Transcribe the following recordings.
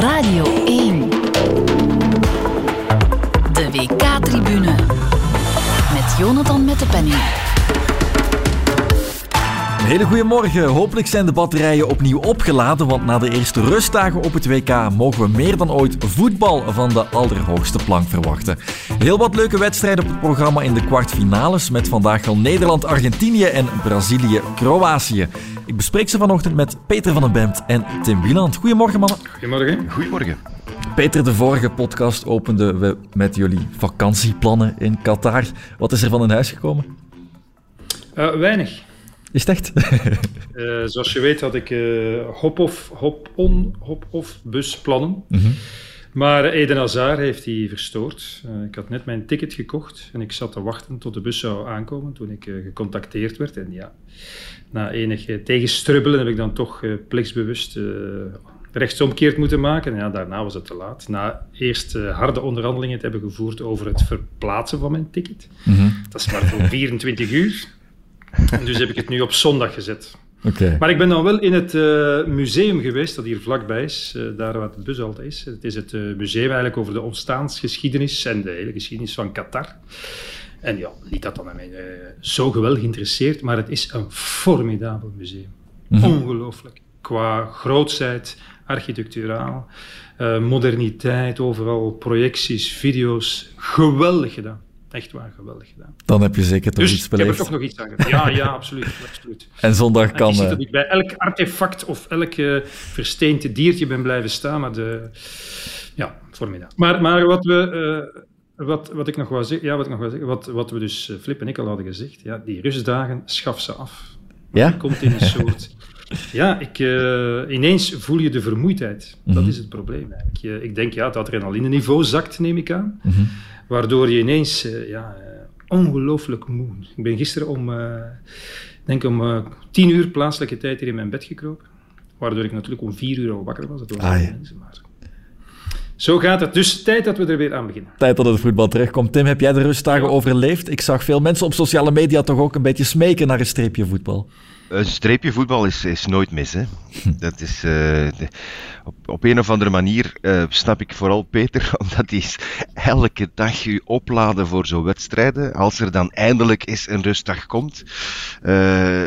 Radio 1. De WK-tribune. Met Jonathan met de penning. Een hele goede morgen. Hopelijk zijn de batterijen opnieuw opgeladen, want na de eerste rustdagen op het WK mogen we meer dan ooit voetbal van de allerhoogste plank verwachten. Heel wat leuke wedstrijden op het programma in de kwartfinales met vandaag al Nederland, Argentinië en Brazilië, Kroatië. Ik bespreek ze vanochtend met Peter van den Bemt en Tim Wieland. Goedemorgen mannen. Goedemorgen. Goedemorgen. Peter, de vorige podcast openden we met jullie vakantieplannen in Qatar. Wat is er van in huis gekomen? Uh, weinig. Is het echt? uh, zoals je weet had ik uh, hop-off, hop-on, hop-off busplannen. Mm -hmm. Maar Eden Hazard heeft die verstoord. Uh, ik had net mijn ticket gekocht en ik zat te wachten tot de bus zou aankomen toen ik gecontacteerd werd. En ja, na enig tegenstrubbelen heb ik dan toch plichtsbewust rechtsomkeerd moeten maken. En ja, daarna was het te laat. Na eerst harde onderhandelingen te hebben gevoerd over het verplaatsen van mijn ticket. Mm -hmm. Dat is maar voor 24 uur. Dus heb ik het nu op zondag gezet. Okay. Maar ik ben dan wel in het uh, museum geweest, dat hier vlakbij is, uh, daar waar het bus altijd is. Het is het uh, museum eigenlijk over de ontstaansgeschiedenis en de hele geschiedenis van Qatar. En ja, niet dat dat mij zo geweldig interesseert, maar het is een formidabel museum. Mm -hmm. Ongelooflijk. Qua grootsheid, architecturaal, moderniteit, overal projecties, video's. Geweldig gedaan. Echt waar, geweldig gedaan. Dan heb je zeker toch dus iets beleefd. ik heb er toch nog iets aan gedaan. Ja, ja, absoluut. absoluut. En zondag kan... Ik zie dat ik bij elk artefact of elk uh, versteend diertje ben blijven staan, maar de... Ja, formidabel. Maar, maar wat we... Uh, wat, wat ik nog wou zeggen, ja, wat ik nog wou zeggen, wat, wat we dus, Flip en ik al hadden gezegd, ja, die rustdagen, schaf ze af. Ja? Je komt in een soort... Ja, ik, uh, ineens voel je de vermoeidheid. Mm -hmm. Dat is het probleem eigenlijk. Je, ik denk, ja, het adrenaline-niveau zakt, neem ik aan. Mm -hmm. Waardoor je ineens uh, ja, uh, ongelooflijk moe. Ik ben gisteren om, denk om tien uur plaatselijke tijd hier in mijn bed gekropen. Waardoor ik natuurlijk om vier uur al wakker was. Dat was ah, ja. mensen, maar... Zo gaat het. Dus tijd dat we er weer aan beginnen. Tijd dat het voetbal terugkomt. Tim, heb jij de rustdagen overleefd? Ik zag veel mensen op sociale media toch ook een beetje smeken naar een streepje voetbal. Een streepje voetbal is, is nooit mis. Hè. Dat is, uh, de, op, op een of andere manier uh, snap ik vooral Peter, omdat hij elke dag je opladen voor zo'n wedstrijden. Als er dan eindelijk eens een rustdag komt, uh,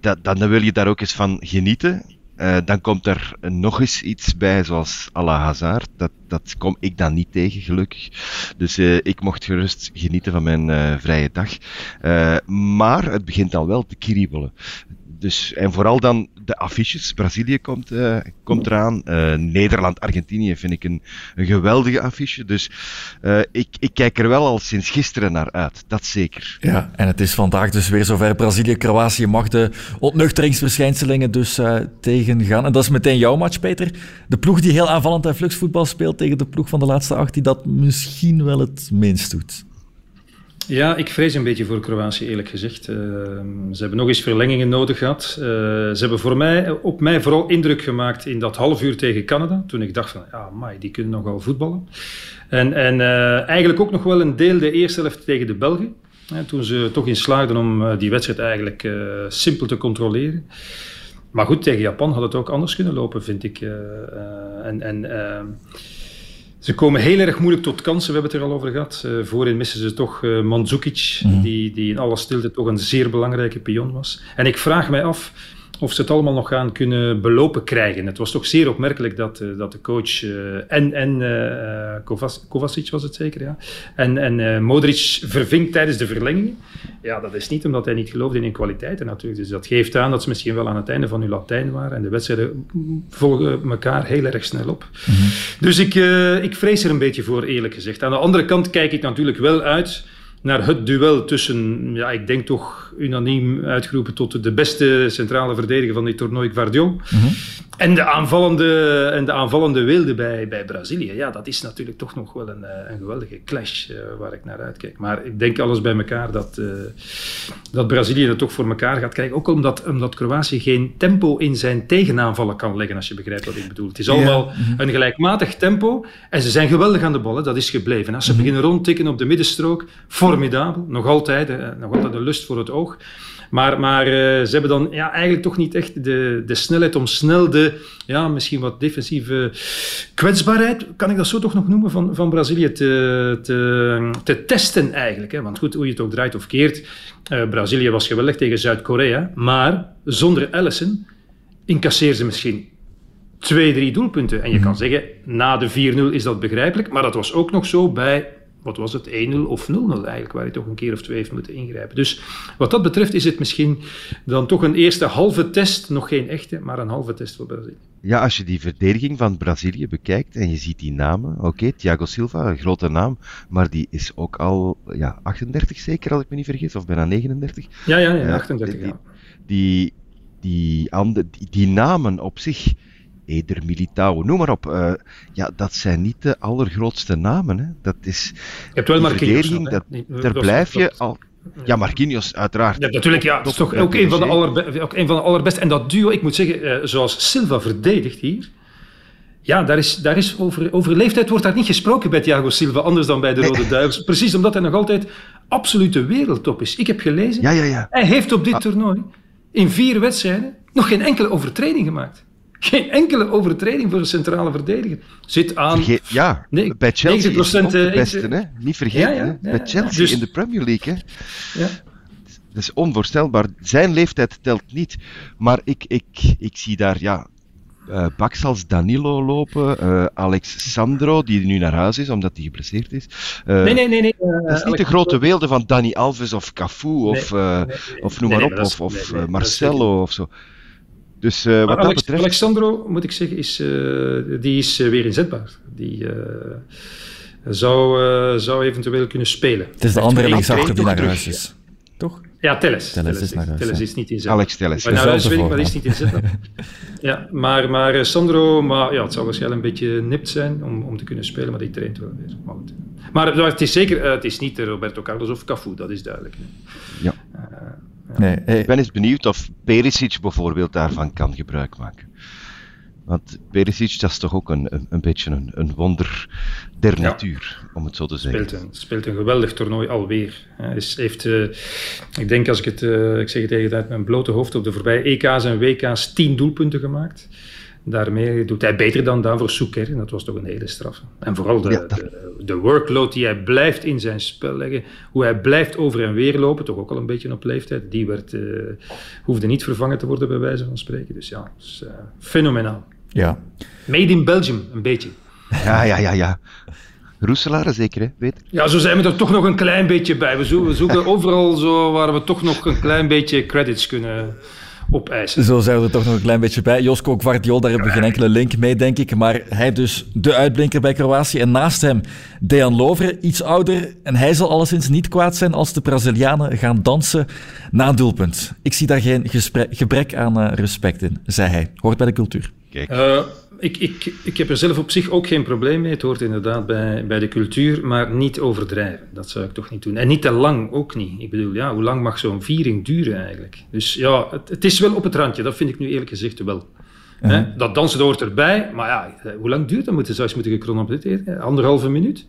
dat, dan wil je daar ook eens van genieten. Uh, dan komt er nog eens iets bij, zoals à la Hazard. Dat, dat kom ik dan niet tegen, gelukkig. Dus uh, ik mocht gerust genieten van mijn uh, vrije dag. maar het begint al wel te kriebelen. Dus, en vooral dan de affiches. Brazilië komt, uh, komt eraan. Uh, Nederland, Argentinië vind ik een, een geweldige affiche. Dus uh, ik, ik kijk er wel al sinds gisteren naar uit. Dat zeker. Ja, en het is vandaag dus weer zover. Brazilië, Kroatië mag de ontnuchteringsverschijnselingen dus tegengaan. En dat is meteen jouw match, Peter. De ploeg die heel aanvallend en fluxvoetbal speelt tegen de ploeg van de laatste acht, die dat misschien wel het minst doet. Ja, ik vrees een beetje voor Kroatië, eerlijk gezegd. Uh, ze hebben nog eens verlengingen nodig gehad. Uh, ze hebben voor mij, op mij vooral indruk gemaakt in dat half uur tegen Canada. Toen ik dacht van, ja, mai, die kunnen nogal voetballen. En, en uh, eigenlijk ook nog wel een deel de eerste helft tegen de Belgen. toen ze toch in slaagden om die wedstrijd eigenlijk simpel te controleren. Maar goed, tegen Japan had het ook anders kunnen lopen, vind ik. en... en ze komen heel erg moeilijk tot kansen, we hebben het er al over gehad. Uh, voorin missen ze toch uh, Mandzukic, mm. die, die in alle stilte toch een zeer belangrijke pion was. En ik vraag mij af of ze het allemaal nog gaan kunnen belopen krijgen. Het was toch zeer opmerkelijk dat, uh, dat de coach uh, en, en Kovac, Kovacic was het zeker, ja, en, en Modric verving tijdens de verlengingen. Ja, dat is niet omdat hij niet geloofde in hun kwaliteiten natuurlijk. Dus dat geeft aan dat ze misschien wel aan het einde van hun Latijn waren. En de wedstrijden volgen elkaar heel erg snel op. Mm -hmm. Dus ik, ik vrees er een beetje voor, eerlijk gezegd. Aan de andere kant kijk ik natuurlijk wel uit naar het duel tussen, ja, ik denk toch unaniem uitgeroepen tot de beste centrale verdediger van dit toernooi, Guardiol. -hmm. En de aanvallende, en de aanvallende wilde bij, bij Brazilië. Ja, dat is natuurlijk toch nog wel een, een geweldige clash uh, waar ik naar uitkijk. Maar ik denk alles bij elkaar dat, uh, dat Brazilië het toch voor elkaar gaat krijgen. Ook omdat, omdat Kroatië geen tempo in zijn tegenaanvallen kan leggen, als je begrijpt wat ik bedoel. Het is allemaal ja. -hmm. een gelijkmatig tempo. En ze zijn geweldig aan de bal, hè. dat is gebleven. Als ze mm -hmm. beginnen rondtikken op de middenstrook, formidabel. Nog altijd, hè. nog altijd de lust voor het oog. Maar, maar uh, ze hebben dan ja, eigenlijk toch niet echt de, de snelheid om snel de, ja, misschien wat defensieve kwetsbaarheid, kan ik dat zo toch nog noemen, van, van Brazilië te, te, te testen eigenlijk. Hè? Want goed, hoe je het ook draait of keert, uh, Brazilië was geweldig tegen Zuid-Korea, maar zonder Allison incasseer ze misschien twee, drie doelpunten. En je kan mhm. zeggen, na de 4-0 is dat begrijpelijk, maar dat was ook nog zo bij, wat was het, 1-0 of 0-0 eigenlijk, waar je toch een keer of twee heeft moeten ingrijpen. Dus wat dat betreft is het misschien dan toch een eerste halve test, nog geen echte, maar een halve test voor Brazilië. Ja, als je die verdediging van Brazilië bekijkt en je ziet die namen, oké, Thiago Silva, een grote naam, maar die is ook al ja, 38 zeker, als ik me niet vergis, of bijna 39. Ja, ja, ja 38, die, die, die, die, die namen op zich Eder Militao, noem maar op. Uh, ja, dat zijn niet de allergrootste namen. Hè. Dat is. Je hebt wel Marquinhos. Dat, daar blijf je al. Ja, Marquinhos, uiteraard. Ja, natuurlijk, ja. Dat is toch ook een, van de allerbe ook een van de allerbeste. En dat duo, ik moet zeggen, uh, zoals Silva verdedigt hier. Ja, daar is, daar is over, over leeftijd wordt daar niet gesproken bij Thiago Silva, anders dan bij de Rode Duivels. Precies omdat hij nog altijd absolute wereldtop is. Ik heb gelezen, ja, ja, ja. hij heeft op dit ah. toernooi in vier wedstrijden nog geen enkele overtreding gemaakt. Geen enkele overtreding voor een centrale verdediger. Zit aan... ja, nee, bij Chelsea 90%, is het de beste, hè? Niet vergeten, ja, ja, bij Chelsea dus, in de Premier League. Hè? Ja. Dat is onvoorstelbaar. Zijn leeftijd telt niet. Maar ik, ik, ik zie daar, ja... Uh, Danilo lopen, uh, Alex Sandro, die nu naar huis is omdat hij geblesseerd is. Uh, nee, nee, nee. nee dat is niet de grote weelde van Dani Alves of Cafu of, nee, nee, of noem maar op, of, of Marcelo of zo. Dus uh, wat dat betreft... Alexandro, moet ik zeggen, is, uh, die is uh, weer inzetbaar. Die zou, zou eventueel kunnen spelen. Het is de andere linksachter die naar huis is. Toch? Ja, Telles. Telles, is, Telles is niet inzetbaar. Alex Telles. Maar naar huis weet ik, maar is niet inzetbaar. ja, maar, maar Sandro, maar, ja, het zou waarschijnlijk een beetje nipt zijn om, om te kunnen spelen, maar die traint wel weer. Maar, goed. maar het is zeker, het is niet Roberto Carlos of Cafu, dat is duidelijk. Ja. Nee, Ik ben eens benieuwd of Perisic bijvoorbeeld daarvan kan gebruik maken. Want Perisic, dat is toch ook een, een, beetje een, een wonder der natuur, om het zo te zeggen. Speelt een, speelt een geweldig toernooi alweer. Hij is, heeft, uh, ik denk als ik het, uh, ik zeg het tegen uit mijn blote hoofd, op de voorbije EK's en WK's tien doelpunten gemaakt daarmee doet hij beter dan daarvoor Soeker. En dat was toch een hele straf. En vooral de, de, de, workload die hij blijft in zijn spel leggen. Hoe hij blijft over en weer lopen. Toch ook al een beetje op leeftijd. Die werd, uh, hoefde niet vervangen te worden bij wijze van spreken. Dus ja, is, uh, fenomenaal. Ja. Made in Belgium, een beetje. Ja, ja, ja, ja. Roeselare zeker, hè? Weet? Ja, zo zijn we er toch nog een klein beetje bij. We zoeken, we zoeken overal zo waar we toch nog een klein beetje credits kunnen opeisen. Zo zijn we er toch nog een klein beetje bij. Josko Guardiol, daar hebben we geen enkele link mee, denk ik. Maar hij dus de uitblinker bij Kroatië. En naast hem Dejan Lovre, iets ouder. En hij zal alleszins niet kwaad zijn als de Brazilianen gaan dansen na een doelpunt. Ik zie daar geen gebrek aan uh, respect in, zei hij. Hoort bij de cultuur. Kijk. Uh, ik, ik, ik heb er zelf op zich ook geen probleem mee. Het hoort inderdaad bij, bij de cultuur, maar niet overdrijven. Dat zou ik toch niet doen. En niet te lang ook niet. Ik bedoel, ja, hoe lang mag zo'n viering duren eigenlijk? Dus ja, het, het, is wel op het randje. Dat vind ik nu eerlijk gezegd wel. Uh Dat dansen hoort erbij, maar ja, hoe lang duurt dat? Moeten ze eens moeten gechronometreerd? Anderhalve minuut?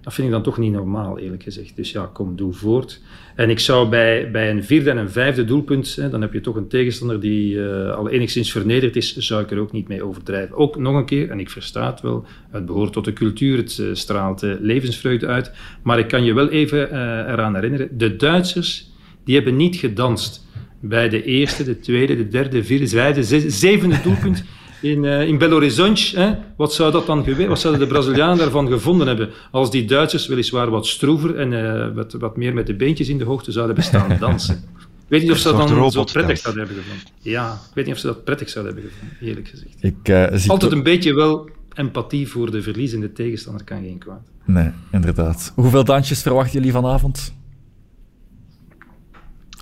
Dat vind ik dan toch niet normaal, eerlijk gezegd. Dus ja, kom, doe voort. En ik zou bij, bij een vierde en een vijfde doelpunt, hè, dan heb je toch een tegenstander die uh, al enigszins vernederd is, zou ik er ook niet mee overdrijven. Ook nog een keer, en ik versta het wel, het behoort tot de cultuur, het uh, straalt uh, levensvreugde uit. Maar ik kan je wel even eraan herinneren, de Duitsers, die hebben niet gedanst bij de eerste, de tweede, de derde, de vierde, de vijfde, de zevende doelpunt in, uh, in Belo Horizonte. Wat zou dat dan geweest? Wat zouden de Brazilianen daarvan gevonden hebben? Als die Duitsers weliswaar wat stroever en uh, wat, wat meer met de beentjes in de hoogte zouden bestaan dansen. Ik weet niet of ze dat dan zo prettig zouden hebben gevonden. Ja, ik weet niet of ze dat prettig zouden hebben gevonden, eerlijk gezegd. Ik, uh, zie Altijd een beetje wel empathie voor de verliezende tegenstander kan geen kwaad. Nee, inderdaad. Hoeveel dansjes verwachten jullie vanavond?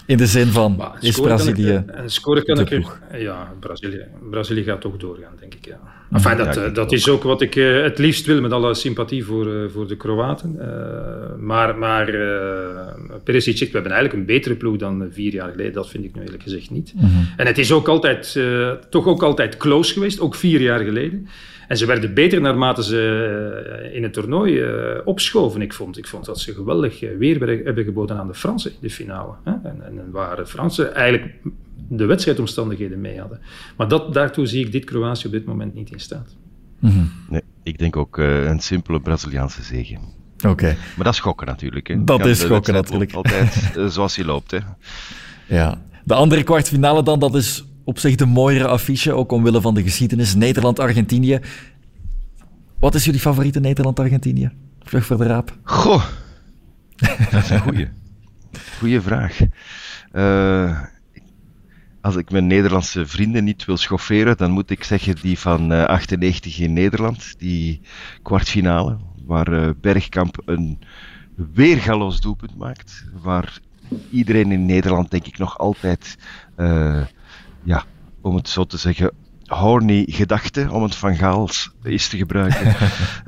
In de zin van, maar, is Brazilië En scoren kan ik er, Ja, Brazilië, Brazilië gaat toch doorgaan, denk ik, ja. Enfin, dat, ja, dat is ook wat ik uh, het liefst wil, met alle sympathie voor, uh, voor de Kroaten. Uh, maar maar Perisic, we hebben eigenlijk een betere ploeg dan vier jaar geleden. Dat vind ik nu eerlijk gezegd niet. Mm -hmm. En het is ook altijd, toch ook altijd close geweest, ook vier jaar geleden. En ze werden beter naarmate ze eh, in het toernooi uh, opschoven, ik vond. Ik vond dat ze geweldig weer hebben geboden aan de Fransen in de finale. Hè? En, en, waar de Fransen eigenlijk de wedstrijdomstandigheden mee hadden. Maar dat, daartoe zie ik dit Kroatië op dit moment niet in staat. Mm Nee, ik denk ook uh, een simpele Braziliaanse zege. Oké. Maar dat is gokken natuurlijk. Hè. Dat is gokken natuurlijk. Altijd zoals hij loopt. Hè. Ja. De andere kwartfinale dan, dat is op zich de mooiere affiche, ook omwille van de geschiedenis. Nederland-Argentinië. Wat is jullie favoriete Nederland-Argentinië? Vlug voor de raap. Goh, dat is een goeie. Goeie vraag. Uh, als ik mijn Nederlandse vrienden niet wil schofferen, dan moet ik zeggen die van uh, 98 in Nederland, die kwartfinale, waar uh, Bergkamp een weergaloos doelpunt maakt, waar iedereen in Nederland denk ik nog altijd ja, om het zo te zeggen, horny gedachte, om het van Gaals is te gebruiken,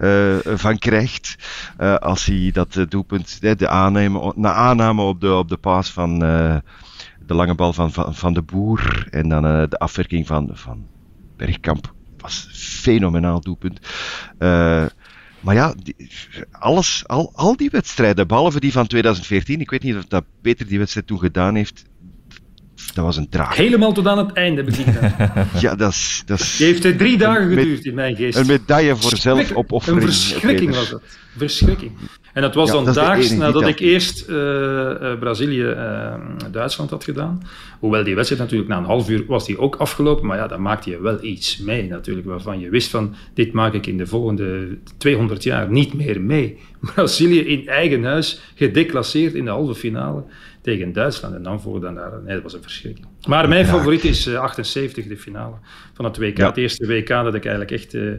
uh, van krijgt. Uh, als hij dat doelpunt, de aanname, na aanname op de, op de paas van uh, de lange bal van, van, van de Boer en dan de afwerking van, van Bergkamp, was fenomenaal doelpunt. maar ja, die, alles, al, al die wedstrijden, behalve die van 2014, ik weet niet of dat Peter die wedstrijd toen gedaan heeft, dat was een draag. Helemaal tot aan het einde heb ik ja, dat is... Dat is... Die heeft er drie dagen geduurd in mijn geest. Een medaille voor zelfopoffering. Een verschrikking was dat. Verschrikking. En dat was ja, dan dat daags nadat ik eerst uh, uh, Brazilië-Duitsland uh, had gedaan. Hoewel die wedstrijd natuurlijk na een half uur was die ook afgelopen. Maar ja, dan maakte je wel iets mee natuurlijk. Waarvan je wist van, dit maak ik in de volgende 200 jaar niet meer mee. Brazilië in eigen huis, gedeclasseerd in de halve finale tegen Duitsland. En dan voor dan daar. Nee, dat was een verschrikking. Maar mijn favoriet is uh, 78, de finale van het WK. Ja. Het eerste WK dat ik eigenlijk echt uh,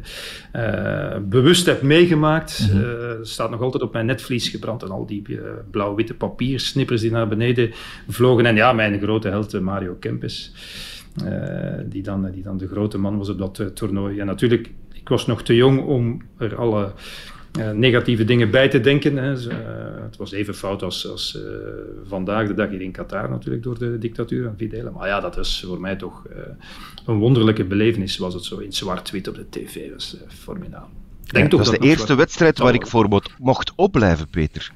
uh, bewust heb meegemaakt. Mm -hmm. staat nog altijd op mijn netvlies gebrand. En al die blauw-witte papiersnippers die naar beneden vlogen. En ja, mijn grote held Mario Kempes. die, dan, die dan de grote man was op dat toernooi. En natuurlijk, ik was nog te jong om er alle negatieve dingen bij te denken. Hè. Uh, het was even fout als, als uh, vandaag de dag hier in Qatar natuurlijk door de dictatuur van Fidel. Maar ja, dat is voor mij toch een wonderlijke belevenis. Was het zo in zwart-wit op de tv. Dat was formidabel. Denk ja, toch dat was de eerste wedstrijd waar ik voor mocht opblijven, Peter.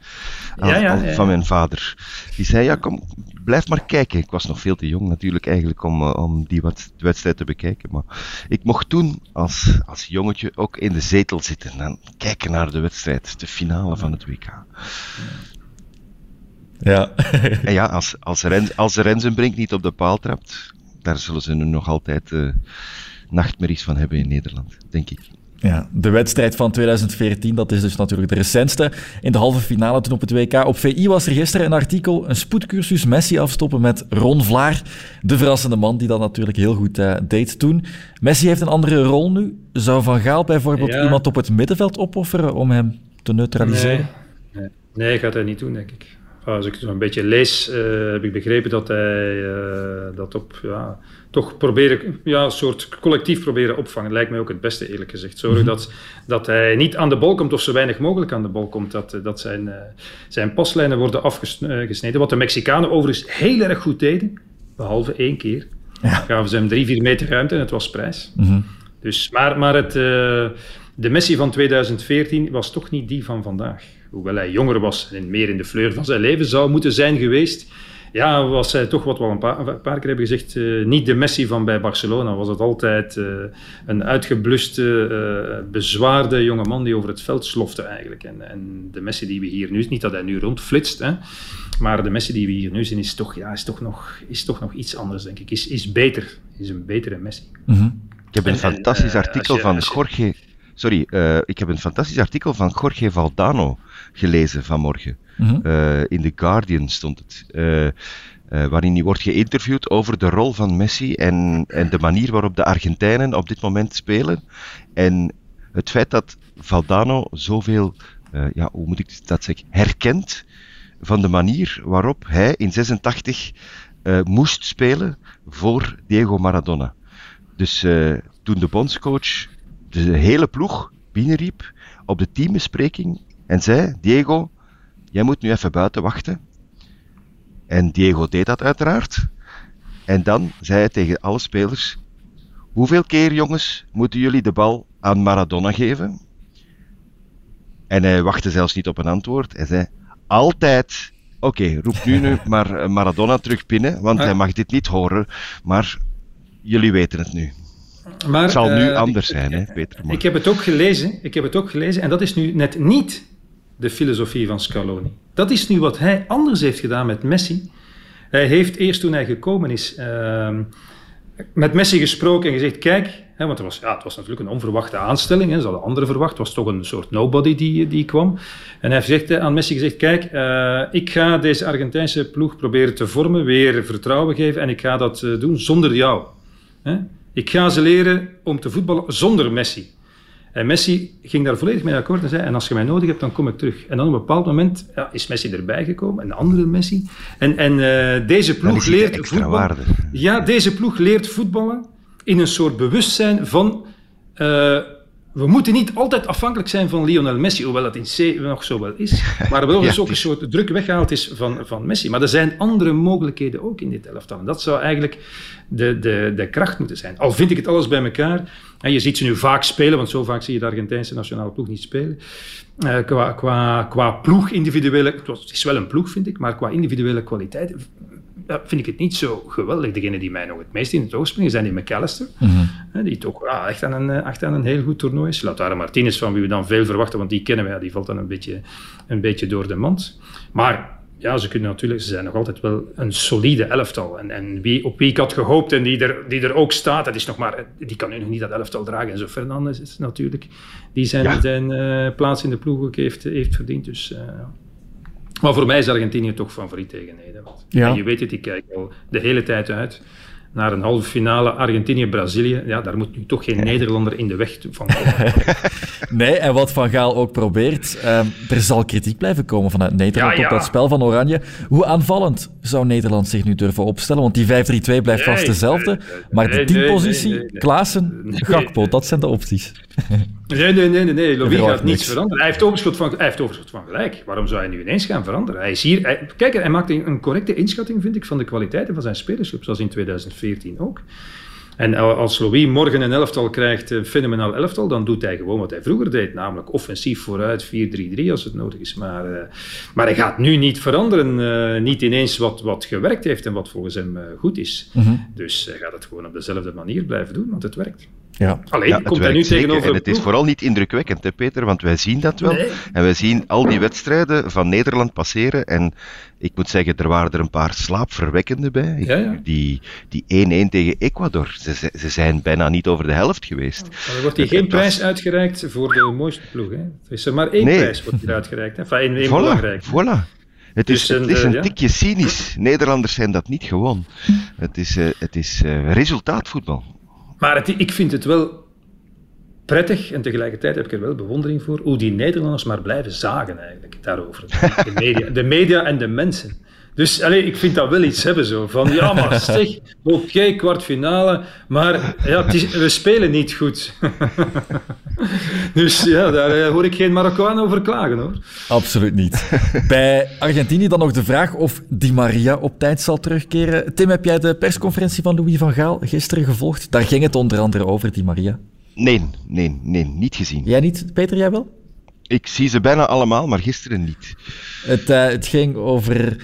Als, ja, ja, van mijn vader. Die zei, ja kom, blijf maar kijken. Ik was nog veel te jong natuurlijk eigenlijk om, uh, om die wat, wedstrijd te bekijken. Maar ik mocht toen als, als jongetje ook in de zetel zitten en kijken naar de wedstrijd. De finale van het WK. Ja. en ja, als, als, Ren, als Rensenbrink niet op de paal trapt, daar zullen ze nu nog altijd uh, nachtmerries van hebben in Nederland, denk ik. Ja, de wedstrijd van 2014, dat is dus natuurlijk de recentste. In de halve finale toen op het WK. Op VI was er gisteren een artikel, een spoedcursus Messi afstoppen met Ron Vlaar. De verrassende man die dat natuurlijk heel goed uh, deed toen. Messi heeft een andere rol nu. Zou Van Gaal bijvoorbeeld ja. iemand op het middenveld opofferen om hem te neutraliseren? Nee, nee. nee gaat hij niet doen, denk ik. Als ik het een beetje lees, uh, heb ik begrepen dat hij uh, dat op... Ja, toch proberen, ja, een soort collectief proberen opvangen. Lijkt mij ook het beste, eerlijk gezegd. Zorgen mm -hmm. dat, dat hij niet aan de bal komt, of zo weinig mogelijk aan de bal komt. Dat, dat zijn, uh, zijn paslijnen worden afgesneden. Wat de Mexicanen overigens heel erg goed deden, behalve één keer. Ja. Gaven ze hem drie, vier meter ruimte en het was prijs. Mm -hmm. dus, maar maar het, de Messi van 2014 was toch niet die van vandaag. Hoewel hij jonger was en meer in de fleur van zijn leven zou moeten zijn geweest ja, was hij toch wat we al een paar, een paar keer hebben gezegd, uh, niet de Messi van bij Barcelona. Was het altijd uh, een uitgebluste, uh, bezwaarde jonge man die over het veld slofte eigenlijk. En, en de Messi die we hier nu, niet dat hij nu rondflitst, hè, maar de Messi die we hier nu zien is toch, ja, is toch, nog, is toch nog iets anders, denk ik. Is, is beter, is een betere Messi. Mm -hmm. Ik heb een en, fantastisch en, artikel je, van Jorge... Sorry, ik heb een fantastisch artikel van Jorge Valdano gelezen vanmorgen. Mm -hmm. uh, in The Guardian stond het. Uh, uh, waarin hij wordt geïnterviewd over de rol van Messi en, en de manier waarop de Argentijnen op dit moment spelen. En het feit dat Valdano zoveel, ja, hoe moet ik dat zeggen, herkent van de manier waarop hij in 86 moest spelen voor Diego Maradona. Dus toen de bondscoach de hele ploeg binnenriep op de teambespreking en zei: Diego, jij moet nu even buiten wachten. En Diego deed dat uiteraard. En dan zei hij tegen alle spelers: hoeveel keer jongens moeten jullie de bal aan Maradona geven? En hij wachtte zelfs niet op een antwoord. Hij zei, altijd. Oké, roep nu, nu maar eh, Maradona terug pinnen, want Ah. hij mag dit niet horen. Maar jullie weten het nu. Maar, Het zal nu eh, anders ik- zijn, hè, Peter. Maar- Ik heb het ook gelezen, ik heb het ook gelezen, en dat is nu net niet de filosofie van Scaloni. Dat is nu wat hij anders heeft gedaan met Messi. Hij heeft eerst toen hij gekomen is ehm, met Messi gesproken en gezegd: Kijk, hè, want er was, ja, het was natuurlijk een onverwachte aanstelling. Hè, ze hadden anderen verwacht. Het was toch een soort nobody die, die kwam. En hij heeft aan Messi gezegd: Kijk, eh, ik ga deze Argentijnse ploeg proberen te vormen, weer vertrouwen geven. En ik ga dat eh, doen zonder jou. Hè? Ik ga ze leren om te voetballen zonder Messi. En Messi ging daar volledig mee akkoord en zei: En als je mij nodig hebt, dan kom ik terug. En dan op een bepaald moment ja, is Messi erbij gekomen, een andere Messi. En, en eh, deze ploeg de leert extra waarde. Ja, deze ploeg leert voetballen in een soort bewustzijn van. eh, we moeten niet altijd afhankelijk zijn van Lionel Messi, hoewel dat in C nog zo wel is. Maar wel dus ook een soort druk weggehaald is van, van Messi. Maar er zijn andere mogelijkheden ook in dit elftal. En dat zou eigenlijk de, de, de kracht moeten zijn. Al vind ik het alles bij elkaar. En je ziet ze nu vaak spelen, want zo vaak zie je de Argentijnse nationale ploeg niet spelen. Eh, qua, qua, qua ploeg, individuele... Het is wel een ploeg, vind ik, maar qua individuele kwaliteit ja, vind ik het niet zo geweldig. Degene die mij nog het meest in het oog springen zijn die McAllister. hè, die toch echt, aan een, eh, echt aan een heel goed toernooi is. Lautaro Martinez, van wie we dan veel verwachten, want die kennen we, ja, die valt dan een beetje, een beetje door de mand. Maar ja, ze kunnen natuurlijk, ze zijn nog altijd wel een solide elftal. En, en wie, op wie ik had gehoopt en die er, die er ook staat, dat is nog maar, die kan nu nog niet dat elftal dragen. En zo Fernandes is natuurlijk, die zijn, Ja. zijn eh, plaats in de ploeg ook heeft, heeft verdiend. Dus, eh, maar voor mij is Argentinië toch favoriet tegen Nederland. Ja. En je weet het, ik kijk al de hele tijd uit naar een halve finale Argentinië-Brazilië. Ja, daar moet nu toch geen Nederlander in de weg van komen. Nee, en wat Van Gaal ook probeert, ehm, er zal kritiek blijven komen vanuit Nederland Ja, ja. op dat spel van Oranje. Hoe aanvallend zou Nederland zich nu durven opstellen? Want die 5-3-2 blijft vast dezelfde. nee, maar de teampositie, nee. Klaassen, Gakpo, dat zijn de opties. Nee, nee, nee, nee, nee. Louis gaat niets niks. veranderen. Hij heeft, overschot van, hij heeft overschot van gelijk. Waarom zou hij nu ineens gaan veranderen? Hij is hier, hij- kijk, hij maakt een, een correcte inschatting, vind ik, van de kwaliteiten van zijn spelerschap, zoals in 2014 ook. En als Louis morgen een elftal krijgt, een fenomenaal elftal, dan doet hij gewoon wat hij vroeger deed, namelijk offensief vooruit 4-3-3 als het nodig is. Maar, eh, maar hij gaat nu niet veranderen, eh, niet ineens wat, wat gewerkt heeft en wat volgens hem eh, goed is. Dus hij gaat het gewoon op dezelfde manier blijven doen, want het werkt. Ja. Alleen Ja, het komt hij nu zeker. tegenover En het is vooral niet indrukwekkend, hè, Peter, want wij zien dat wel. Nee. En wij zien al die wedstrijden van Nederland passeren. En ik moet zeggen, er waren er een paar slaapverwekkende bij. Ja, ja. Die die 1-1 tegen Ecuador. Ze, ze- ze zijn bijna niet over de helft geweest. Er wordt hier geen het was- prijs uitgereikt voor de mooiste ploeg. Hè? Er is er maar één Nee. prijs wordt hier uitgereikt. Hè? Enfin, één, één Voilà, belangrijk. voilà. Het is, Dus een, het is eh, een tikje cynisch. Nederlanders zijn dat niet gewoon. Het is, eh, het is eh, resultaatvoetbal. Maar ik vind het wel prettig en tegelijkertijd heb ik er wel bewondering voor hoe die Nederlanders maar blijven zagen eigenlijk daarover. De media, de media en de mensen. Dus allee, ik vind dat wel iets hebben zo. Van ja, maar zeg, oké, kwartfinale, maar ja, het is, we spelen niet goed. dus ja, daar eh, hoor ik geen Marokkaan over klagen hoor. Absoluut niet. Bij Argentinië dan nog de vraag of Di Maria op tijd zal terugkeren. Tim, heb jij de persconferentie van Louis van Gaal gisteren gevolgd? Daar ging het onder andere over, Di Maria. Nee, nee, nee, niet gezien. Jij niet, Peter, jij wel? Ik zie ze bijna allemaal, maar gisteren niet. Het, eh, het ging over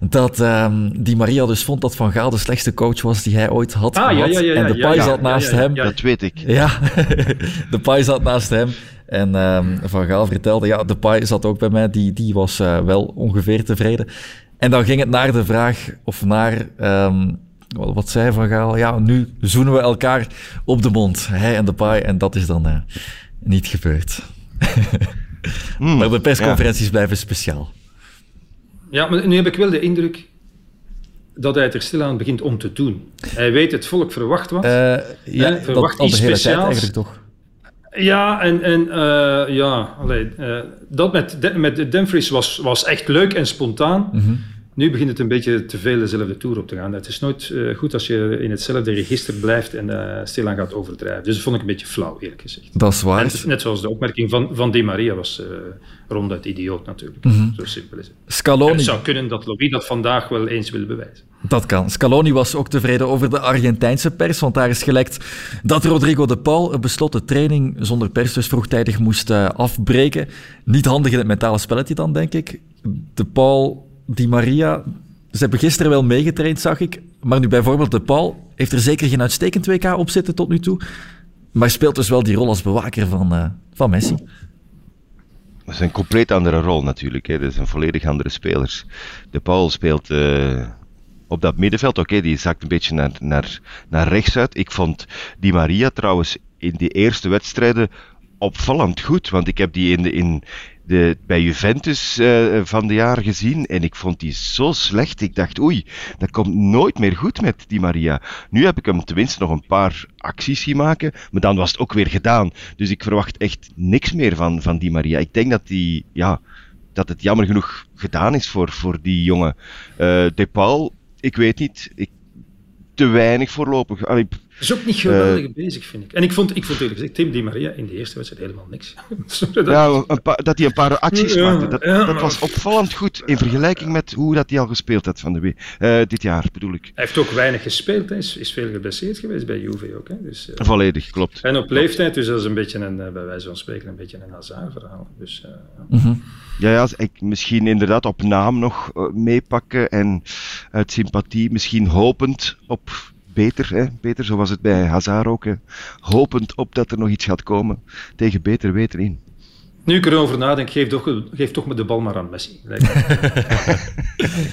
dat ehm Di Maria dus vond dat Van Gaal de slechtste coach was die hij ooit had Ah, gehad. ja, ja, en de ja, zat ja, naast ja, ja, hem. ja. Dat weet ik. Ja, de Pai zat naast hem. En ehm, Van Gaal vertelde, ja, de Pai zat ook bij mij, die, die was eh, wel ongeveer tevreden. En dan ging het naar de vraag, of naar, ehm, wat, wat zei Van Gaal? Ja, nu zoenen we elkaar op de mond, hij en de Pai. En dat is dan eh, niet gebeurd. Hmm, Maar de persconferenties blijven speciaal. Ja, maar nu heb ik wel de indruk dat hij het er stilaan begint om te doen. Hij weet, het volk verwacht wat. Eh, ja, verwacht dat de iets tijd speciaals. eigenlijk toch. Ja, en, en eh, ja, allee, eh, dat met, De- met Dumfries was, was echt leuk en spontaan. Mhm. Nu begint het een beetje te veel dezelfde toer op te gaan. Het is nooit uh, goed als je in hetzelfde register blijft en uh, stilaan gaat overdrijven. Dus dat vond ik een beetje flauw, eerlijk gezegd. Dat is waar. En, net zoals de opmerking van, van Di Maria was uh, ronduit idioot natuurlijk. Mm -hmm. Zo simpel is het. Scaloni... het zou kunnen dat Louis dat vandaag wel eens wil bewijzen. Dat kan. Scaloni was ook tevreden over de Argentijnse pers, want daar is gelekt dat Rodrigo de Paul een besloten training zonder pers dus vroegtijdig moest afbreken. Niet handig in het mentale spelletje dan, denk ik. De Paul, Di Maria, ze hebben gisteren wel meegetraind, zag ik. Maar nu bijvoorbeeld de Paul heeft er zeker geen uitstekend WK op zitten tot nu toe. Maar speelt dus wel die rol als bewaker van, uh, van Messi. Dat is een compleet andere rol natuurlijk. Hè. Dat een volledig andere speler. De Paul speelt... Uh op dat middenveld, oké, die zakt een beetje naar, naar, naar rechts uit. Ik vond die Maria trouwens in die eerste wedstrijden opvallend goed, want ik heb die in de, in de, bij Juventus uh, van de jaar gezien en ik vond die zo slecht. Ik dacht, oei, dat komt nooit meer goed met die Maria. Nu heb ik hem tenminste nog een paar acties zien maken, maar dan was het ook weer gedaan. Dus ik verwacht echt niks meer van, van die Maria. Ik denk dat die, ja, dat het jammer genoeg gedaan is voor, voor die jongen. Uh, De Paul ik weet niet. Ik, te weinig voorlopig. Is ook niet geweldig uh, bezig, vind ik. En ik vond, ik vond eerlijk gezegd, Tim Di Maria in de eerste wedstrijd helemaal niks. Sorry, dat... Ja, dat hij een paar acties ja, maakte. Dat, ja, dat was opvallend goed in vergelijking met hoe dat hij al gespeeld had van de uh, dit jaar, bedoel ik. Hij heeft ook weinig gespeeld. Hij is, is veel geblesseerd geweest bij Juve ook. Hè. Dus, uh, Volledig, klopt. En op leeftijd, dus dat is een beetje een, bij wijze van spreken, een beetje een Hazard-verhaal. Dus, mm -hmm. Ja, ja, ik misschien inderdaad op naam nog meepakken en uit sympathie misschien hopend op beter, hè? beter, zo was het bij Hazard ook, hè? hopend op dat er nog iets gaat komen tegen beter weten in. Nu ik erover nadenk, geef toch, geef toch met de bal maar aan Messi.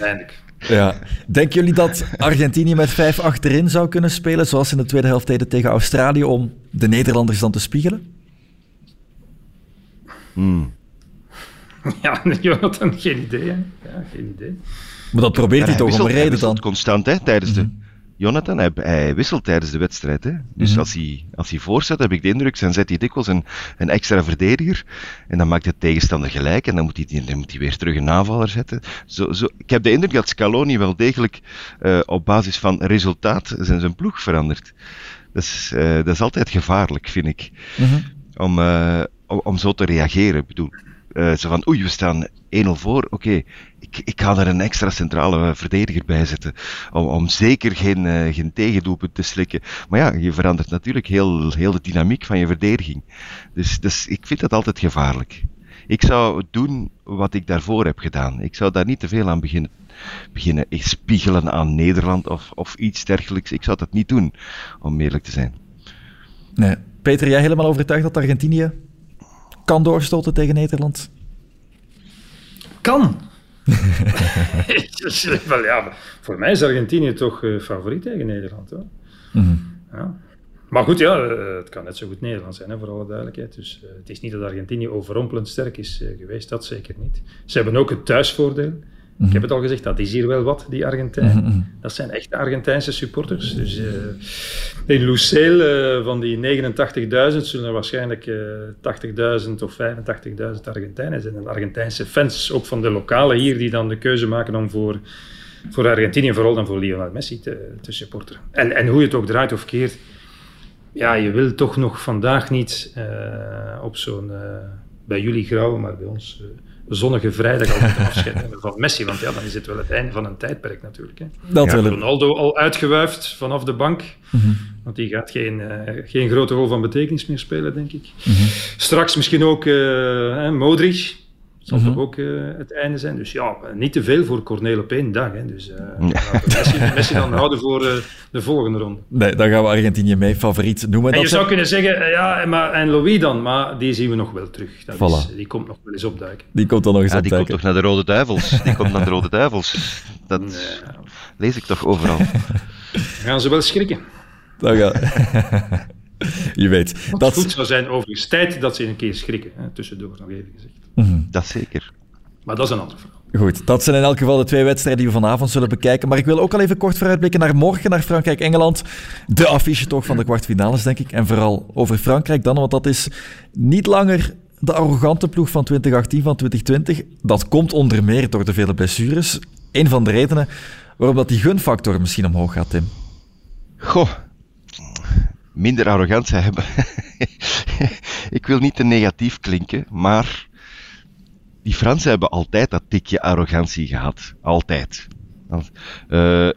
Eindelijk. Ja. Denken jullie dat Argentinië met vijf achterin zou kunnen spelen, zoals in de tweede helft deden tegen Australië, om de Nederlanders dan te spiegelen? Hmm. Ja, Jonathan, geen idee. Hè? Ja, geen idee. Maar dat probeert hij, hij toch om een reden dan. constant hè, tijdens de mhm. Jonathan, hij, hij, wisselt tijdens de wedstrijd. Hè? Dus mm als, hij, als hij voorzet, heb ik de indruk, dan zet hij dikwijls een, een extra verdediger. En dan maakt de tegenstander gelijk. En dan moet hij, dan moet hij weer terug een aanvaller zetten. Zo, zo, ik heb de indruk dat Scaloni wel degelijk uh, op basis van resultaat zijn, zijn ploeg verandert. Dat is, uh, dat is altijd gevaarlijk, vind ik. Mm -hmm. om, uh, om, om, zo te reageren. Ik bedoel, zo van, oei, we staan 1-0 voor, oké. Ik, ik ga er een extra centrale verdediger bij zetten. Om, om zeker geen, uh, geen tegendoelpunt te slikken. Maar ja, je verandert natuurlijk heel, heel de dynamiek van je verdediging. Dus, dus ik vind dat altijd gevaarlijk. Ik zou doen wat ik daarvoor heb gedaan. Ik zou daar niet te veel aan beginnen, beginnen spiegelen aan Nederland of, of iets dergelijks. Ik zou dat niet doen, om eerlijk te zijn. Nee. Peter, jij helemaal overtuigd dat Argentinië kan doorstoten tegen Nederland? Kan. wel, ja, voor mij is Argentinië toch uh, favoriet tegen Nederland. Hoor. Mm -hmm. ja. Maar goed, ja, uh, het kan net zo goed Nederland zijn, hè, voor alle duidelijkheid. Dus uh, het is niet dat Argentinië overrompelend sterk is geweest, dat zeker niet. Ze hebben ook het thuisvoordeel. Ik heb mhm. het al gezegd, dat is hier wel wat, die Argentijnen. Mhm, mhm. Dat zijn echte Argentijnse supporters. Dus uh, in Lucelle, uh, van die 89.000, zullen er waarschijnlijk uh, 80.000 of 85.000 Argentijnen zijn. En Argentijnse fans, ook van de lokale hier, die dan de keuze maken om voor, voor Argentinië, vooral dan voor Lionel Messi, te, te supporteren. En, en hoe je het ook draait of keert, ja, je wil toch nog vandaag niet op zo'n, bij jullie grauw, maar bij ons zonnige vrijdag al moeten afscheid nemen van Messi. Want ja, dan is het wel het einde van een tijdperk natuurlijk. Hè. Dat ja, Ronaldo al uitgewuifd vanaf de bank. Mm -hmm. Want die gaat geen, uh, geen grote rol van betekenis meer spelen, denk ik. Mm -hmm. Straks misschien ook uh, Modric zal toch ook uh, het einde zijn. Dus ja, niet te veel voor Cornel op één dag. Hè. Dus uh, Messi, Messi, dan houden voor uh, de volgende ronde. Nee, dan gaan we Argentinië mee favoriet noemen. En je zou kunnen zeggen, ja, maar, en Louis dan, maar die zien we nog wel terug. Dat voilà. is, die komt nog wel eens opduiken. Die komt dan nog eens ja, opduiken. Die komt toch naar de Rode Duivels? Die komt naar de Rode Duivels. Dat nee. lees ik toch overal. gaan ze wel schrikken. Dan gaan... Je weet. Wat dat goed zou zijn overigens tijd dat ze een keer schrikken. Hè, tussendoor nog even gezegd. Mm -hmm. Dat zeker. Maar dat is een ander verhaal. Goed, dat zijn in elk geval de twee wedstrijden die we vanavond zullen bekijken. Maar ik wil ook al even kort vooruitblikken naar morgen, naar Frankrijk-Engeland. De affiche toch van de kwartfinales, denk ik. En vooral over Frankrijk dan, want dat is niet langer de arrogante ploeg van 2018, van 2020. Dat komt onder meer door de vele blessures. een van de redenen waarom dat die gunfactor misschien omhoog gaat, Tim? Goh, minder arrogantie hebben. ik wil niet te negatief klinken, maar die Fransen hebben altijd dat tikje arrogantie gehad. Altijd. Als, uh,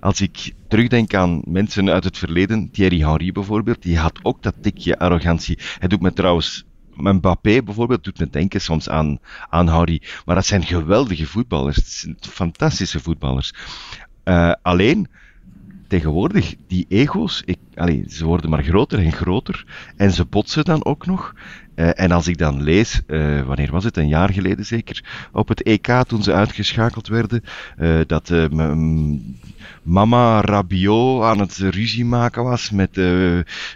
als ik terugdenk aan mensen uit het verleden, Thierry Henry bijvoorbeeld, die had ook dat tikje arrogantie. Hij doet me trouwens Mbappé bijvoorbeeld doet me denken soms aan, aan Harry. Maar dat zijn geweldige voetballers. Fantastische voetballers. Uh, alleen, tegenwoordig, die ego's, ik, allee, ze worden maar groter en groter. En ze botsen dan ook nog. Uh, en als ik dan lees, uh, wanneer was het, een jaar geleden zeker, op het EK toen ze uitgeschakeld werden, uh, dat mama Rabiot aan het ruzie maken was met,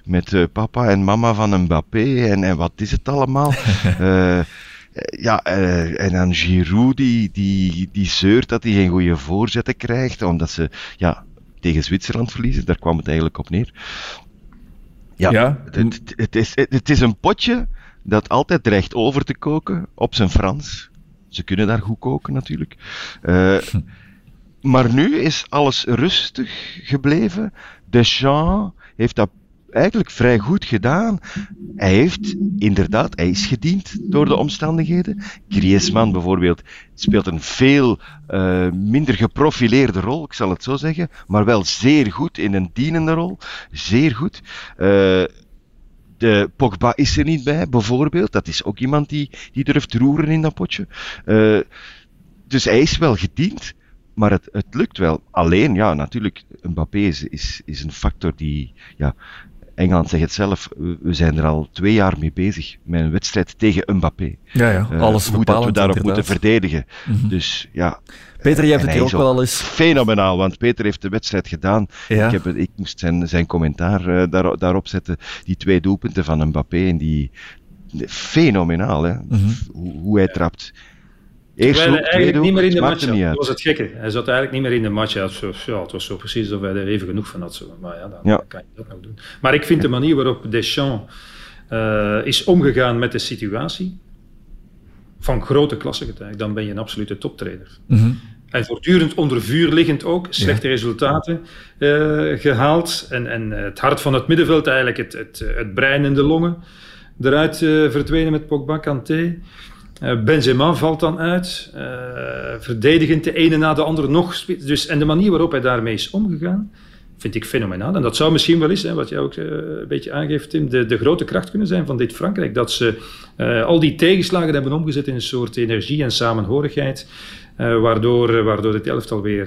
met papa en mama van Mbappé en, en wat is het allemaal. ja, en dan Giroud die, die, die zeurt dat hij geen goede voorzetten krijgt, omdat ze ja, tegen Zwitserland verliezen. Daar kwam het eigenlijk op neer. Ja, ja. Het, het, is, het is een potje dat altijd dreigt over te koken op zijn Frans. Ze kunnen daar goed koken natuurlijk. Uh, maar nu is alles rustig gebleven. Deschamps heeft dat eigenlijk vrij goed gedaan. Hij heeft inderdaad, hij is gediend door de omstandigheden. Griezmann bijvoorbeeld speelt een veel uh, minder geprofileerde rol, ik zal het zo zeggen, maar wel zeer goed in een dienende rol. Zeer goed. Uh, de Pogba is er niet bij, bijvoorbeeld. Dat is ook iemand die, die durft roeren in dat potje. Uh, dus hij is wel gediend, maar het, het lukt wel. Alleen, ja, natuurlijk, Mbappé is, is, is een factor die, ja, Engeland zegt het zelf, we zijn er al twee jaar mee bezig met een wedstrijd tegen Mbappé. Ja, ja, eh, alles Hoe dat we daarop moeten verdedigen. Mm -hmm. Dus ja. Peter, jij hebt het hier ook wel eens... Fenomenaal, want Peter heeft de wedstrijd gedaan. Ja. Ik, heb, ik moest zijn, zijn commentaar uh, daar, daarop zetten. Die twee doelpunten van Mbappé en die... Fenomenaal, hè. Mm -hmm. hoe, hoe hij trapt. Eerst hij eigenlijk niet meer in de match zat. Dat was het gekke. Hij zat eigenlijk niet meer in de match. Zo, ja, het was zo precies of hij er even genoeg van had. Zo. Maar ja dan, ja. kan je dat nog doen. Maar ik vind de manier waarop Deschamps uh, is omgegaan met de situatie van grote klasse getuigd. Dan ben je een absolute toptrainer. Mm -hmm. En voortdurend onder vuur liggend ook, slechte ja. resultaten uh, gehaald. En, en het hart van het middenveld, eigenlijk het, het, het brein en de longen, eruit uh, verdwenen met Pogba, Kanté. Uh, Benzema valt dan uit. Uh, verdedigend de ene na de andere nog. Dus, en de manier waarop hij daarmee is omgegaan, vind ik fenomenaal. En dat zou misschien wel eens, hè, wat jij ook uh, een beetje aangeeft, Tim, de, de, grote kracht kunnen zijn van dit Frankrijk. Dat ze al die tegenslagen hebben omgezet in een soort energie en samenhorigheid. waardoor, waardoor het elftal weer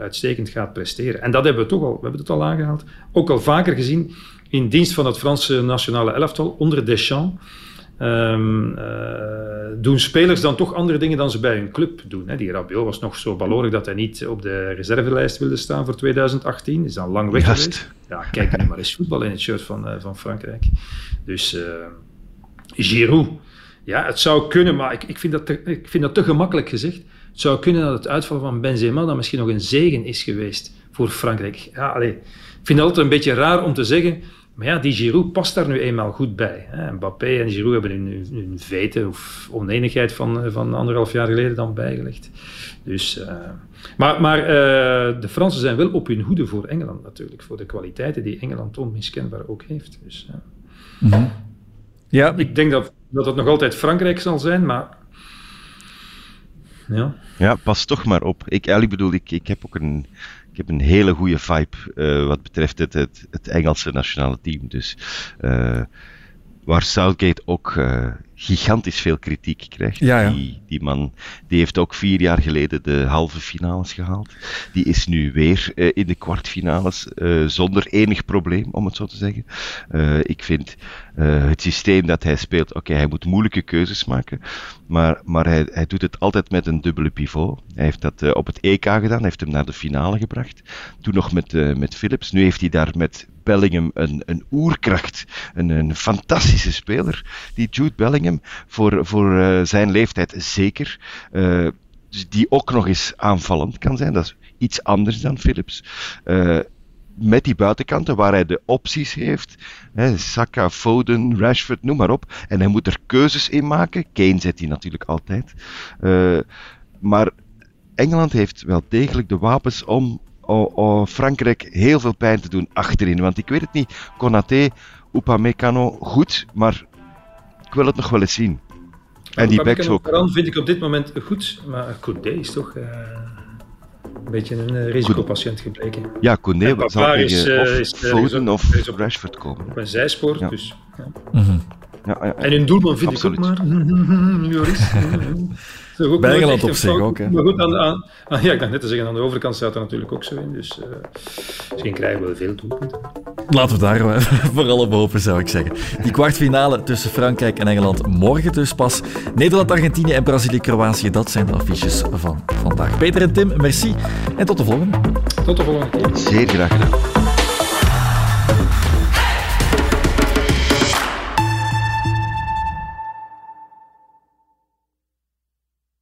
uitstekend gaat presteren. En dat hebben we toch al, we hebben het al aangehaald, ook al vaker gezien in dienst van het Franse nationale elftal onder Deschamps. Um, uh, doen spelers dan toch andere dingen dan ze bij hun club doen. Hè? Die Rabiot was nog zo balorig dat hij niet op de reservelijst wilde staan voor 2018. Is dan lang weg Just. geweest. Ja, kijk nu maar eens voetbal in het shirt van, uh, van Frankrijk. Dus uh, Giroud. Ja, het zou kunnen, maar ik, ik, vind dat te, ik vind dat te gemakkelijk gezegd. Het zou kunnen dat het uitvallen van Benzema dan misschien nog een zegen is geweest voor Frankrijk. Ja, allez, ik vind het altijd een beetje raar om te zeggen maar ja, die Giroud past daar nu eenmaal goed bij. Hè. Mbappé en Giroud hebben hun, hun veten of oneenigheid van, eh, van anderhalf jaar geleden dan bijgelegd. Dus, uh, maar maar uh, de Fransen zijn wel op hun hoede voor Engeland natuurlijk. Voor de kwaliteiten die Engeland onmiskenbaar ook heeft. Dus, uh. mm -hmm. ja. Ik denk dat, dat het nog altijd Frankrijk zal zijn, maar... Ja, ja pas toch maar op. Ik, ik bedoel, ik, ik heb ook een ik heb een hele goede vibe uh, wat betreft het, het, het, Engelse nationale team. Dus uh, waar Southgate ook uh, gigantisch veel kritiek krijgt. Ja, ja. Die, die man die heeft ook vier jaar geleden de halve finales gehaald. Die is nu weer uh, in de kwartfinales uh, zonder enig probleem, om het zo te zeggen. Uh, ik vind het systeem dat hij speelt, oké, okay, hij moet moeilijke keuzes maken, maar, maar hij, hij doet het altijd met een dubbele pivot. Hij heeft dat op het EK gedaan, heeft hem naar de finale gebracht. Toen nog met, met Philips. Nu heeft hij daar met Bellingham een, een oerkracht, een, een fantastische speler. Die Jude Bellingham voor, voor uh, zijn leeftijd zeker. Uh, die ook nog eens aanvallend kan zijn. Dat is iets anders dan Philips. Uh, met die buitenkanten waar hij de opties heeft. Hè, Saka, Foden, Rashford, noem maar op. En hij moet er keuzes in maken. Kane zet hij natuurlijk altijd. Maar Engeland heeft wel degelijk de wapens om Frankrijk heel veel pijn te doen achterin. Want ik weet het niet, Konaté, Upamecano, goed, maar ik wil het nog wel eens zien. En die backs ook. Dan vind ik op dit moment goed, maar Koundé is toch uh, een beetje een uh, risicopatiënt gebleken. Ja, Koundé zal tegen is, uh, of is, Foden of op, Rashford komen. Op een zijspoor, ja. dus... Ja. Mm -hmm. ja, ja, en hun doelman vind Absoluut. ik ook maar... Joris. Ook Bij Engeland op zich ook. Hè. Maar goed, aan, aan, aan, ja, ik dacht net te zeggen, aan de overkant staat er natuurlijk ook zo in. Dus uh, misschien krijgen we veel doelpunten. Laten we daar vooral op hopen, zou ik zeggen. Die kwartfinale tussen Frankrijk en Engeland morgen dus pas. Nederland, Argentinië en Brazilië, Kroatië, dat zijn de affiches van vandaag. Peter en Tim, merci en tot de volgende. Tot de volgende keer. Zeer graag gedaan.